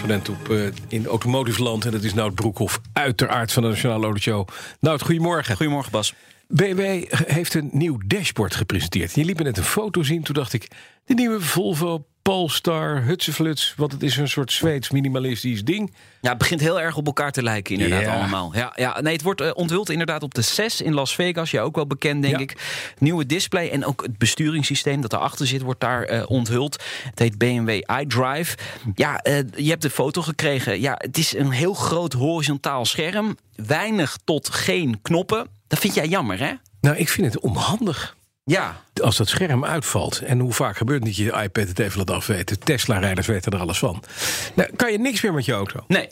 Correspondent op, uh, in Automotive Land. En dat is Nout Broekhoff, uiteraard van de Nationale Autoshow. Nout, goedemorgen. Goedemorgen, Bas. BMW heeft een nieuw dashboard gepresenteerd. Je liet me net een foto zien. Toen dacht ik, de nieuwe Volvo Polestar, Hutsefluts. Want het is een soort Zweeds minimalistisch ding. Ja, het begint heel erg op elkaar te lijken, inderdaad, allemaal. Ja, ja, nee, het wordt uh, onthuld inderdaad op de CES in Las Vegas. Ja, ook wel bekend, denk Ja. ik. Nieuwe display en ook het besturingssysteem dat erachter zit, wordt daar uh, onthuld. Het heet BMW iDrive. Ja, uh, je hebt de foto gekregen. Ja, het is een heel groot horizontaal scherm. Weinig tot geen knoppen. Dat vind jij jammer, hè? Nou, ik vind het onhandig. Ja, Als dat scherm uitvalt, en hoe vaak gebeurt het niet je iPad het even laat afweten. Tesla-rijders weten er alles van. Nou, kan je niks meer met je auto. nee.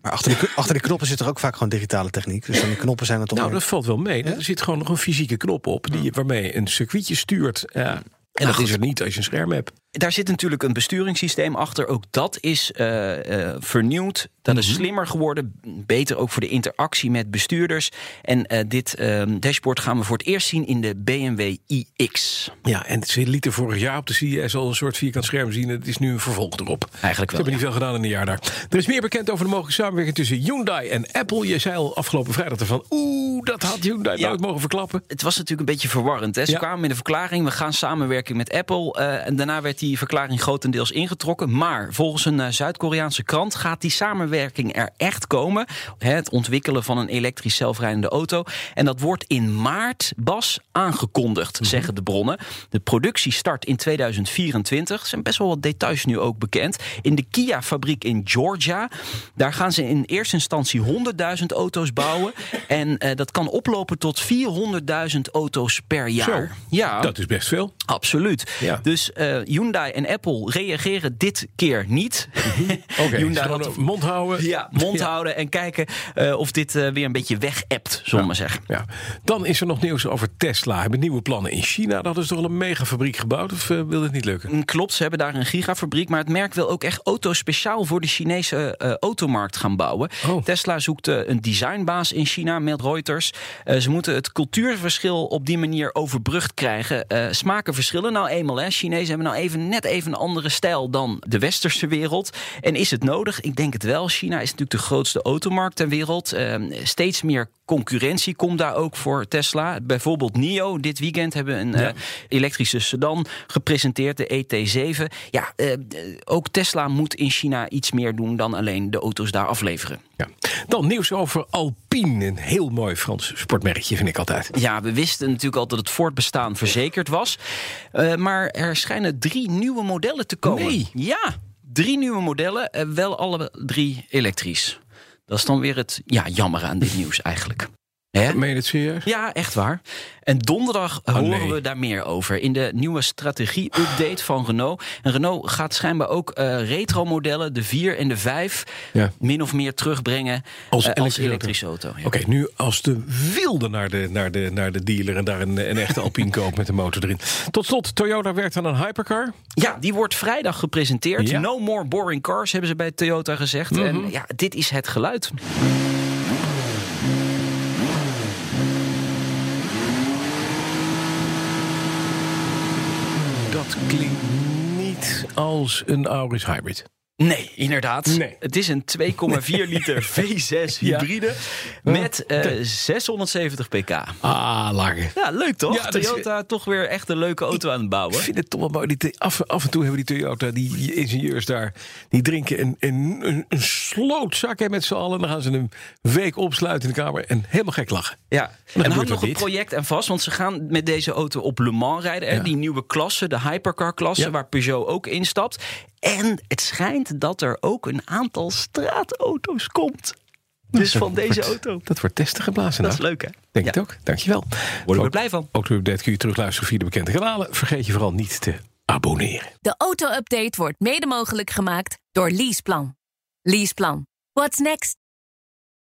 Maar achter die, achter die knoppen zit er ook vaak gewoon digitale techniek. Dus dan die knoppen zijn het toch Nou, dat valt wel mee. Er zit gewoon nog een fysieke knop op die, waarmee je een circuitje stuurt. Ja. En dat goed. is er niet als je een scherm hebt. Daar zit natuurlijk een besturingssysteem achter. Ook dat is eh, eh, vernieuwd. Dat is slimmer geworden. Beter ook voor de interactie met bestuurders. En eh, dit eh, dashboard gaan we voor het eerst zien in de BMW iX. Ja, en ze lieten vorig jaar op de CES al een soort vierkant scherm zien. Het is nu een vervolg erop. Eigenlijk Ze wel. hebben niet veel gedaan in een jaar daar. Er is meer bekend over de mogelijke samenwerking tussen Hyundai en Apple. Je zei al afgelopen vrijdag ervan. Oeh, dat had Hyundai Ja. nooit mogen verklappen. Het was natuurlijk een beetje verwarrend. Hè? Ze Ja. kwamen met een verklaring. We gaan samenwerken met Apple. eh, en daarna werd die verklaring grotendeels ingetrokken. Maar volgens een eh, Zuid-Koreaanse krant gaat die samenwerking er echt komen. Het ontwikkelen van een elektrisch zelfrijdende auto. En dat wordt in maart, Bas, aangekondigd, Mhm. zeggen de bronnen. De productie start in 2024. Er zijn best wel wat details nu ook bekend. In de Kia-fabriek in Georgia. Daar gaan ze in eerste instantie 100.000 auto's bouwen. En eh, dat kan oplopen tot 400.000 auto's per jaar. Zo, ja, Dat is best veel. absoluut. Ja. Dus eh, Hyundai en Apple reageren dit keer niet. Oké, Hyundai had- mond houden. Ja, mond Ja. houden en kijken eh, of dit eh, weer een beetje weg-appt, zullen we maar zeggen. Ja. Dan is er nog nieuws over Tesla. Hebben nieuwe plannen in China. Dat ze toch al een megafabriek gebouwd? Of eh, wil het niet lukken? Mm, Klopt, ze hebben daar een gigafabriek. Maar het merk wil ook echt auto's speciaal voor de Chinese automarkt gaan bouwen. Oh. Tesla zoekt een designbaas in China, meldt Reuters. Ze moeten het cultuurverschil op die manier overbrugd krijgen. Smaken verschillen nou eenmaal. Hè. Chinezen hebben nou even, net even een andere stijl dan de westerse wereld. En is het nodig? Ik denk het wel. China is natuurlijk de grootste automarkt ter wereld. Eh, steeds meer concurrentie komt daar ook voor Tesla. Bijvoorbeeld NIO dit weekend hebben een eh, elektrische sedan gepresenteerd, de ET7. Ja, eh, ook Tesla moet in China iets meer doen dan alleen de auto's daar afleveren. Ja. Dan nieuws over Alpine. Een heel mooi Frans sportmerkje vind ik altijd. Ja, we wisten natuurlijk al dat het voortbestaan verzekerd was. Eh, maar er schijnen drie nieuwe modellen te komen. Nee. Ja, drie nieuwe modellen, eh, wel alle drie elektrisch. Dat is dan weer het ja, jammer aan dit nieuws eigenlijk. Hè? Meen je het serieus? Ja, echt waar. En donderdag Oh, horen nee. we daar meer over. In de nieuwe strategie-update van Renault. En Renault gaat schijnbaar ook eh, retro-modellen, de 4 en de 5, Ja. min of meer terugbrengen Als eh, als elektrische auto. Ja. Oké, nu als de wilde naar de, naar de, naar de dealer en daar een, een echte Alpine koopt met een motor erin. Tot slot, Toyota werkt aan een hypercar. Ja, die wordt vrijdag gepresenteerd. Ja. Mhm. No more boring cars, hebben ze bij Toyota gezegd. En ja, dit is het geluid. Dat klinkt niet als een Auris Hybrid. Nee, inderdaad. Nee. Het is een 2,4 liter V6 Ja. hybride met eh, 670 pk. Ah, langer. Ja, leuk toch? Ja, is- Toyota toch weer echt een leuke auto aan het Ik bouwen. vind het toch wel mooi. Die, af, af en toe hebben die Toyota, die, ingenieurs daar, die drinken een, een, een, een slootzak hè, met z'n allen. En dan gaan ze een week opsluiten in de kamer en helemaal gek lachen. Ja, Dan en gebeurt hangt nog een project aan vast, want ze gaan met deze auto op Le Mans rijden. Hè? Ja. Die nieuwe klasse, de hypercar-klasse, Ja. waar Peugeot ook instapt. En het schijnt dat er ook een aantal straatauto's komt. Dus van deze auto. Dat wordt testen geblazen. Dat is nou. leuk, hè? Denk Ja. het ook. Dankjewel. Worden we er blij van. Auto-update kun je terugluisteren via de bekende kanalen. Vergeet je vooral niet te abonneren. De auto-update wordt mede mogelijk gemaakt door Leaseplan. Leaseplan. What's next?